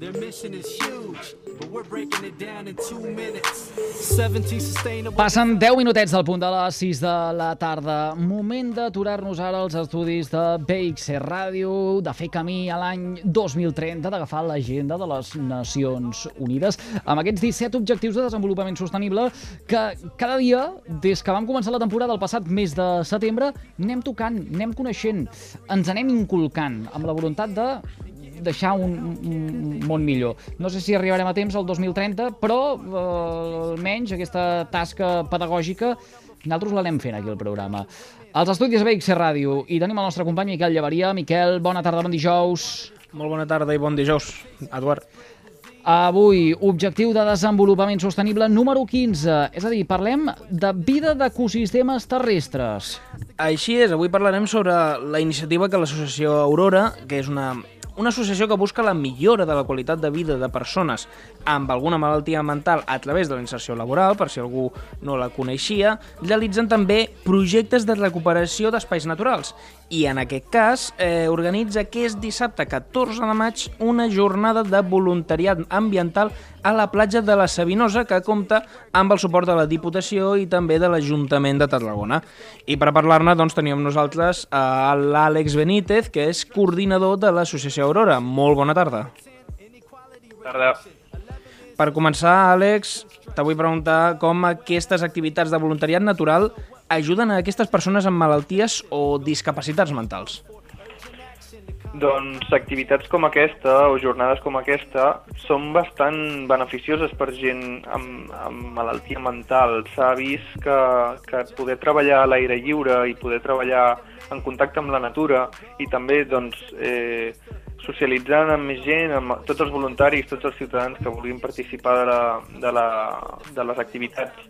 Their mission is huge, but we're breaking it down in two minutes. 17 sustainable... Passen 10 minutets del punt de les 6 de la tarda. Moment d'aturar-nos ara als estudis de BXC Ràdio, de fer camí a l'any 2030, d'agafar l'agenda de les Nacions Unides, amb aquests 17 objectius de desenvolupament sostenible que cada dia, des que vam començar la temporada el passat mes de setembre, anem tocant, anem coneixent, ens anem inculcant amb la voluntat de deixar un, un món millor. No sé si arribarem a temps al 2030, però eh, almenys aquesta tasca pedagògica nosaltres l'anem fent aquí al programa. Els estudis BXC Ràdio i tenim el nostre company Miquel Llevaria. Miquel, bona tarda, bon dijous. Molt bona tarda i bon dijous, Eduard. Avui, objectiu de desenvolupament sostenible número 15, és a dir, parlem de vida d'ecosistemes terrestres. Així és, avui parlarem sobre la iniciativa que l'associació Aurora, que és una una associació que busca la millora de la qualitat de vida de persones amb alguna malaltia mental a través de la inserció laboral, per si algú no la coneixia, realitzen també projectes de recuperació d'espais naturals. I en aquest cas eh, organitza aquest dissabte 14 de maig una jornada de voluntariat ambiental a la platja de la Sabinosa que compta amb el suport de la Diputació i també de l'Ajuntament de Tarragona. I per parlar-ne doncs, teníem nosaltres a l'Àlex Benítez, que és coordinador de l'Associació Aurora. Molt bona tarda. Tarda. Per començar, Àlex, t'vull preguntar com aquestes activitats de voluntariat natural ajuden a aquestes persones amb malalties o discapacitats mentals. Doncs activitats com aquesta o jornades com aquesta són bastant beneficioses per gent amb, amb malaltia mental. S'ha vist que, que poder treballar a l'aire lliure i poder treballar en contacte amb la natura i també doncs, eh, socialitzant amb més gent, amb tots els voluntaris, tots els ciutadans que vulguin participar de, la, de, la, de les activitats,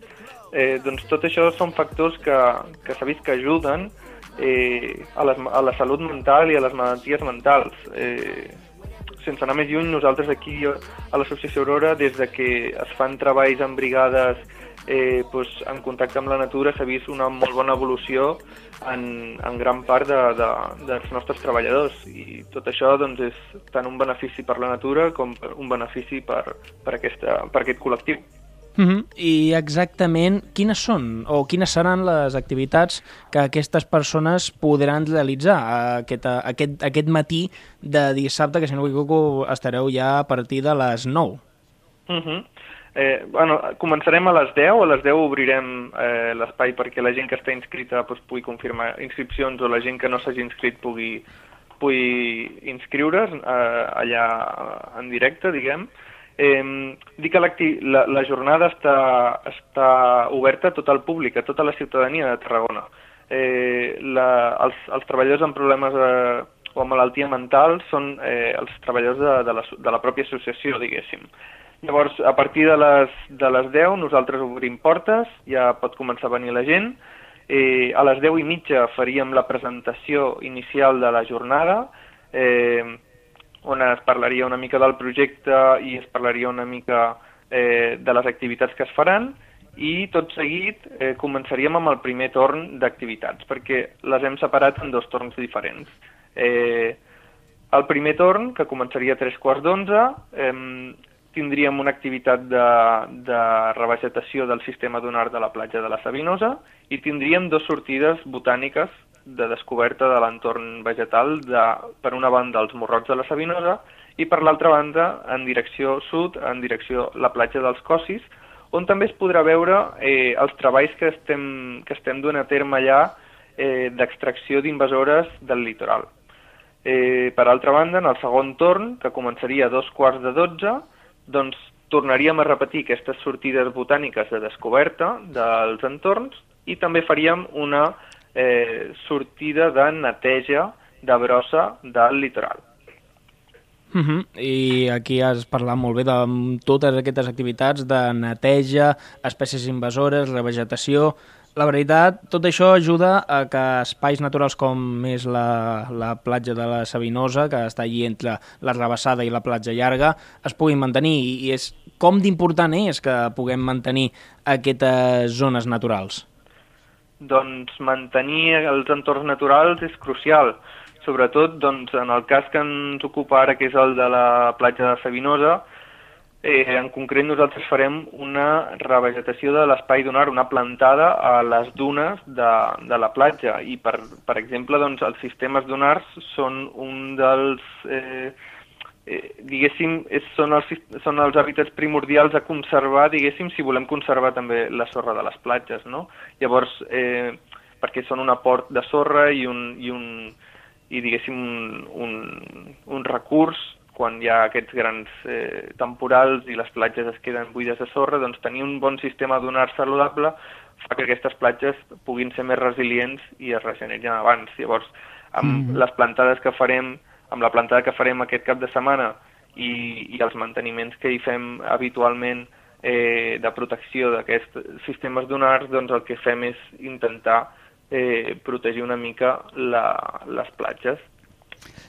eh, doncs tot això són factors que, que s'ha vist que ajuden eh, a, les, a la salut mental i a les malalties mentals. Eh, sense anar més lluny, nosaltres aquí a l'Associació Aurora, des de que es fan treballs en brigades eh, doncs, en contacte amb la natura, s'ha vist una molt bona evolució en, en gran part de, de, dels nostres treballadors i tot això doncs, és tant un benefici per la natura com un benefici per, per, aquesta, per aquest col·lectiu. Uh -huh. I exactament quines són o quines seran les activitats que aquestes persones podran realitzar aquest, aquest, aquest matí de dissabte, que si no m'equivoco estareu ja a partir de les 9? Uh -huh. eh, bueno, començarem a les 10, a les 10 obrirem eh, l'espai perquè la gent que està inscrita doncs, pugui confirmar inscripcions o la gent que no s'hagi inscrit pugui, pugui inscriure's eh, allà en directe, diguem, Eh, dic que la, la jornada està, està oberta a tot el públic, a tota la ciutadania de Tarragona. Eh, la, els, els treballadors amb problemes eh, o amb malaltia mental són eh, els treballadors de, de, la, de la pròpia associació, diguéssim. Llavors, a partir de les, de les 10 nosaltres obrim portes, ja pot començar a venir la gent. Eh, a les 10 i mitja faríem la presentació inicial de la jornada, eh, on es parlaria una mica del projecte i es parlaria una mica eh, de les activitats que es faran i tot seguit eh, començaríem amb el primer torn d'activitats perquè les hem separat en dos torns diferents. Eh, el primer torn, que començaria a tres quarts d'onze, eh, tindríem una activitat de, de revegetació del sistema dunar de la platja de la Sabinosa i tindríem dues sortides botàniques de descoberta de l'entorn vegetal de, per una banda els morrots de la Sabinosa i per l'altra banda en direcció sud, en direcció la platja dels Cossis, on també es podrà veure eh, els treballs que estem, que estem duent a terme allà eh, d'extracció d'invasores del litoral. Eh, per altra banda, en el segon torn, que començaria a dos quarts de dotze, doncs tornaríem a repetir aquestes sortides botàniques de descoberta dels entorns i també faríem una eh, sortida de neteja de brossa del litoral. Uh -huh. I aquí has parlat molt bé de totes aquestes activitats de neteja, espècies invasores, revegetació... La veritat, tot això ajuda a que espais naturals com és la, la platja de la Sabinosa, que està allí entre la Rebassada i la platja llarga, es puguin mantenir i és com d'important és que puguem mantenir aquestes zones naturals? Doncs mantenir els entorns naturals és crucial, sobretot doncs, en el cas que ens ocupa ara, que és el de la platja de Sabinosa, eh, en concret nosaltres farem una revegetació de l'espai dunar, una plantada a les dunes de, de la platja. I per, per exemple doncs, els sistemes dunars són un dels eh, eh, diguéssim, és, són, els, són els hàbitats primordials a conservar, diguéssim, si volem conservar també la sorra de les platges, no? Llavors, eh, perquè són un aport de sorra i un, i un i diguéssim un, un, un recurs quan hi ha aquests grans eh, temporals i les platges es queden buides de sorra, doncs tenir un bon sistema donar saludable fa que aquestes platges puguin ser més resilients i es regenerin abans. Llavors, amb mm. les plantades que farem amb la plantada que farem aquest cap de setmana i, i els manteniments que hi fem habitualment eh, de protecció d'aquests sistemes dunars, doncs el que fem és intentar eh, protegir una mica la, les platges.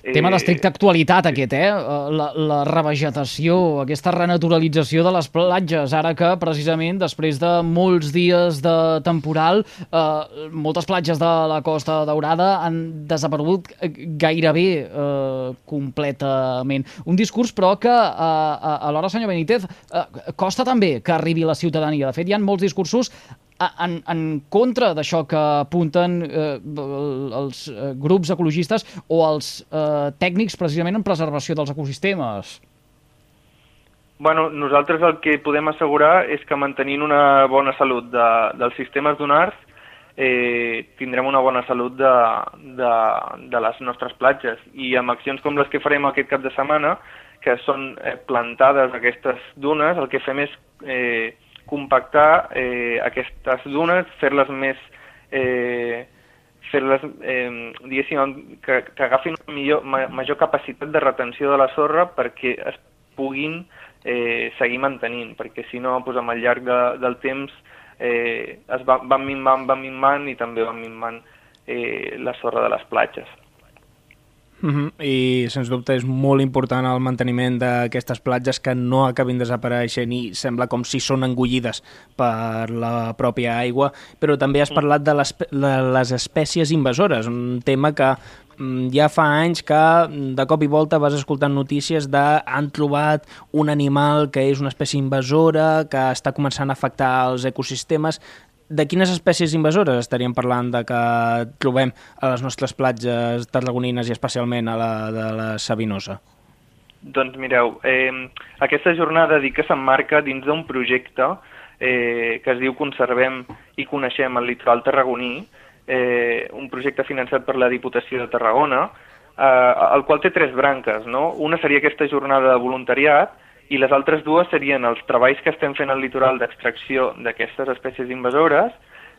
Tema eh, d'estricta actualitat aquest, eh? La, la revegetació, aquesta renaturalització de les platges, ara que precisament després de molts dies de temporal, eh, moltes platges de la Costa Daurada han desaparegut gairebé eh, completament. Un discurs, però, que eh, alhora, senyor Benítez, eh, costa també que arribi la ciutadania. De fet, hi ha molts discursos en, en contra d'això que apunten eh, els eh, grups ecologistes o els eh, tècnics precisament en preservació dels ecosistemes? Bueno, nosaltres el que podem assegurar és que mantenint una bona salut de, dels sistemes dunars eh, tindrem una bona salut de, de, de les nostres platges i amb accions com les que farem aquest cap de setmana, que són eh, plantades aquestes dunes, el que fem és eh, compactar eh, aquestes dunes, fer-les més... Eh, fer-les, eh, diguéssim, que, que agafin millor, ma, major capacitat de retenció de la sorra perquè es puguin eh, seguir mantenint, perquè si no, doncs, amb el llarg de, del temps eh, es va, van minvant, van minvant i també van minvant eh, la sorra de les platges. Uh -huh. I, sens dubte, és molt important el manteniment d'aquestes platges que no acabin desapareixent i sembla com si són engullides per la pròpia aigua, però també has parlat de les, de les espècies invasores, un tema que mm, ja fa anys que mm, de cop i volta vas escoltant notícies de han trobat un animal que és una espècie invasora, que està començant a afectar els ecosistemes de quines espècies invasores estaríem parlant de que trobem a les nostres platges tarragonines i especialment a la de la Sabinosa? Doncs mireu, eh, aquesta jornada dic que s'emmarca dins d'un projecte eh, que es diu Conservem i Coneixem el Litoral Tarragoní, eh, un projecte finançat per la Diputació de Tarragona, eh, el qual té tres branques. No? Una seria aquesta jornada de voluntariat, i les altres dues serien els treballs que estem fent al litoral d'extracció d'aquestes espècies invasores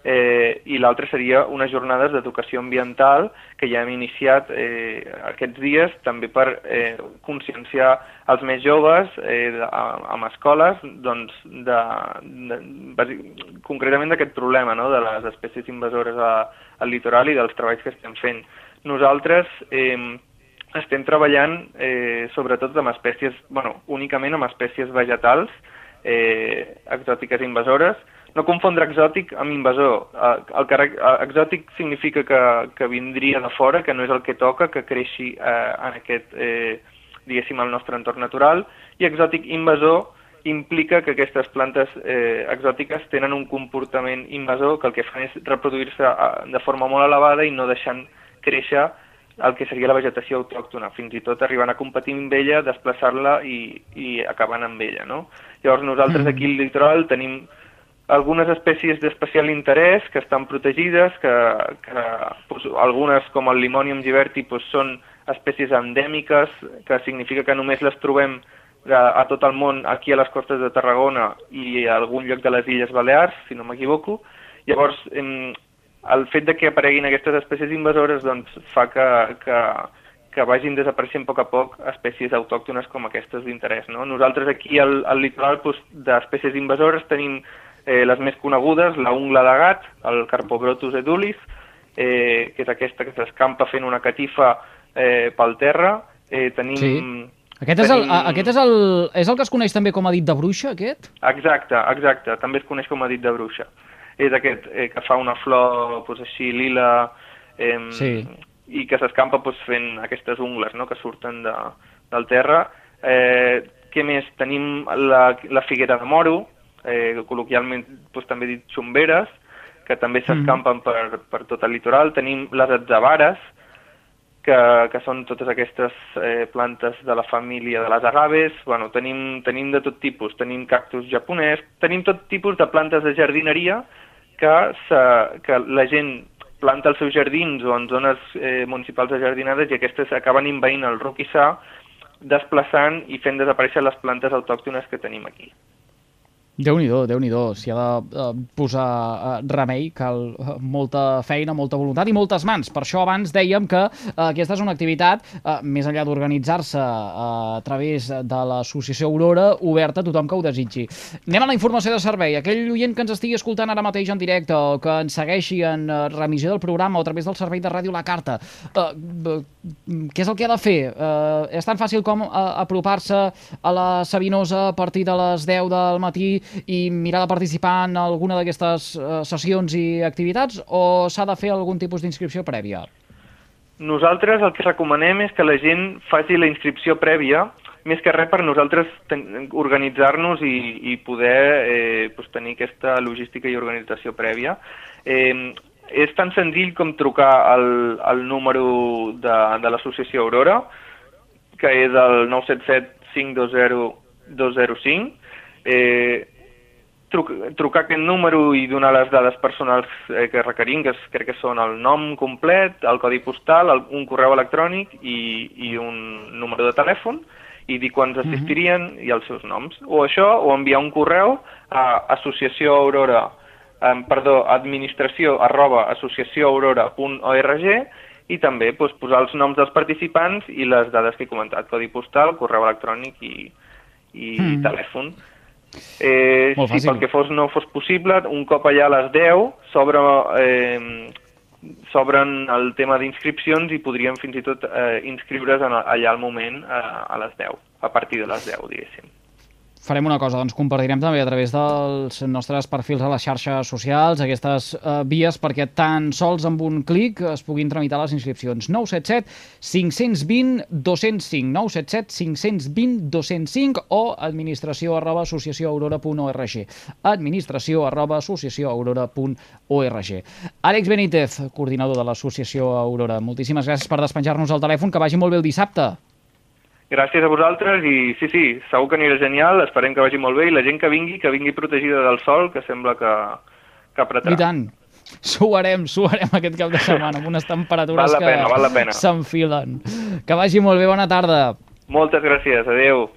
eh, i l'altra seria unes jornades d'educació ambiental que ja hem iniciat eh, aquests dies també per eh, conscienciar els més joves eh, amb escoles doncs, de, de, bàsic, concretament d'aquest problema no? de les espècies invasores a, al litoral i dels treballs que estem fent. Nosaltres eh, estem treballant eh, sobretot amb espècies, bueno, únicament amb espècies vegetals, eh, exòtiques i invasores. No confondre exòtic amb invasor. Eh, el eh, exòtic significa que, que vindria de fora, que no és el que toca, que creixi eh, en aquest, eh, diguéssim, el nostre entorn natural, i exòtic invasor implica que aquestes plantes eh, exòtiques tenen un comportament invasor que el que fan és reproduir-se eh, de forma molt elevada i no deixant créixer el que seria la vegetació autòctona, fins i tot arribant a competir amb ella, desplaçar-la i, i acabant amb ella. No? Llavors nosaltres aquí al litoral tenim algunes espècies d'especial interès que estan protegides, que, que pues, algunes com el Limonium giberti pues, són espècies endèmiques, que significa que només les trobem a, a tot el món, aquí a les costes de Tarragona i a algun lloc de les Illes Balears, si no m'equivoco. Llavors, em, el fet de que apareguin aquestes espècies invasores doncs, fa que, que, que vagin desapareixent a poc a poc espècies autòctones com aquestes d'interès. No? Nosaltres aquí al, al litoral doncs, d'espècies invasores tenim eh, les més conegudes, la ungla de gat, el Carpobrotus edulis, eh, que és aquesta que s'escampa fent una catifa eh, pel terra. Eh, tenim... Sí. Aquest és, el, Tenim- aquest és el, és el que es coneix també com a dit de bruixa, aquest? Exacte, exacte. També es coneix com a dit de bruixa. És aquest eh, que fa una flor pues, així lila eh, Sí. i que s'escampa pues, fent aquestes ungles no?, que surten de, del terra. Eh, què més? Tenim la, la figuera de moro, eh, col·loquialment pues, també dit xomberes, que també s'escampen per, per tot el litoral. Tenim les atzabares, que, que són totes aquestes eh, plantes de la família de les agaves. Bueno, tenim, tenim de tot tipus. Tenim cactus japonès, tenim tot tipus de plantes de jardineria que, se, que la gent planta els seus jardins o en zones eh, municipals de jardinades i aquestes acaben invaint el roquissar desplaçant i fent desaparèixer les plantes autòctones que tenim aquí. Déu-n'hi-do, déu nhi déu S'hi ha de eh, posar eh, remei, cal eh, molta feina, molta voluntat i moltes mans. Per això abans dèiem que eh, aquesta és una activitat, més enllà d'organitzar-se a través de l'associació Aurora, oberta a tothom que ho desitgi. Anem a la informació de servei. Aquell oient que ens estigui escoltant ara mateix en directe o que ens segueixi en remissió del programa o a través del servei de ràdio La Carta, eh, què és el que ha de fer? Eh, és tan fàcil com apropar-se a la Sabinosa a partir de les 10 del matí i mirar de participar en alguna d'aquestes eh, sessions i activitats o s'ha de fer algun tipus d'inscripció prèvia? Nosaltres el que recomanem és que la gent faci la inscripció prèvia, més que res per nosaltres organitzar-nos i, i poder eh, pues, tenir aquesta logística i organització prèvia. Eh, és tan senzill com trucar al, al número de, de l'associació Aurora, que és el 977 520 205. Eh, truc, trucar aquest número i donar les dades personals eh, que requerim, que és, crec que són el nom complet, el codi postal, el, un correu electrònic i, i un número de telèfon i dir quants assistirien i els seus noms. O això, o enviar un correu a associació aurora, eh, perdó, administració arroba associacióaurora.org i també doncs, posar els noms dels participants i les dades que he comentat, codi postal, correu electrònic i, i Mm. telèfon. Eh, Molt si fàcil. pel que fos no fos possible, un cop allà a les 10 s'obre eh, s'obren el tema d'inscripcions i podríem fins i tot eh, inscriure's en, allà al moment eh, a les 10, a partir de les 10, diguéssim. Farem una cosa, doncs compartirem també a través dels nostres perfils a les xarxes socials aquestes eh, vies perquè tan sols amb un clic es puguin tramitar les inscripcions. 977 520 205 977 520 205 o administració arroba associacióaurora.org administració arroba associacióaurora.org Àlex Benítez, coordinador de l'associació Aurora, moltíssimes gràcies per despenjar-nos el telèfon, que vagi molt bé el dissabte. Gràcies a vosaltres i sí, sí, segur que anirà genial, esperem que vagi molt bé i la gent que vingui, que vingui protegida del sol, que sembla que, que apretarà. I tant. Suarem, suarem aquest cap de setmana amb unes temperatures Val la pena, que s'enfilen. Que vagi molt bé, bona tarda. Moltes gràcies, adeu.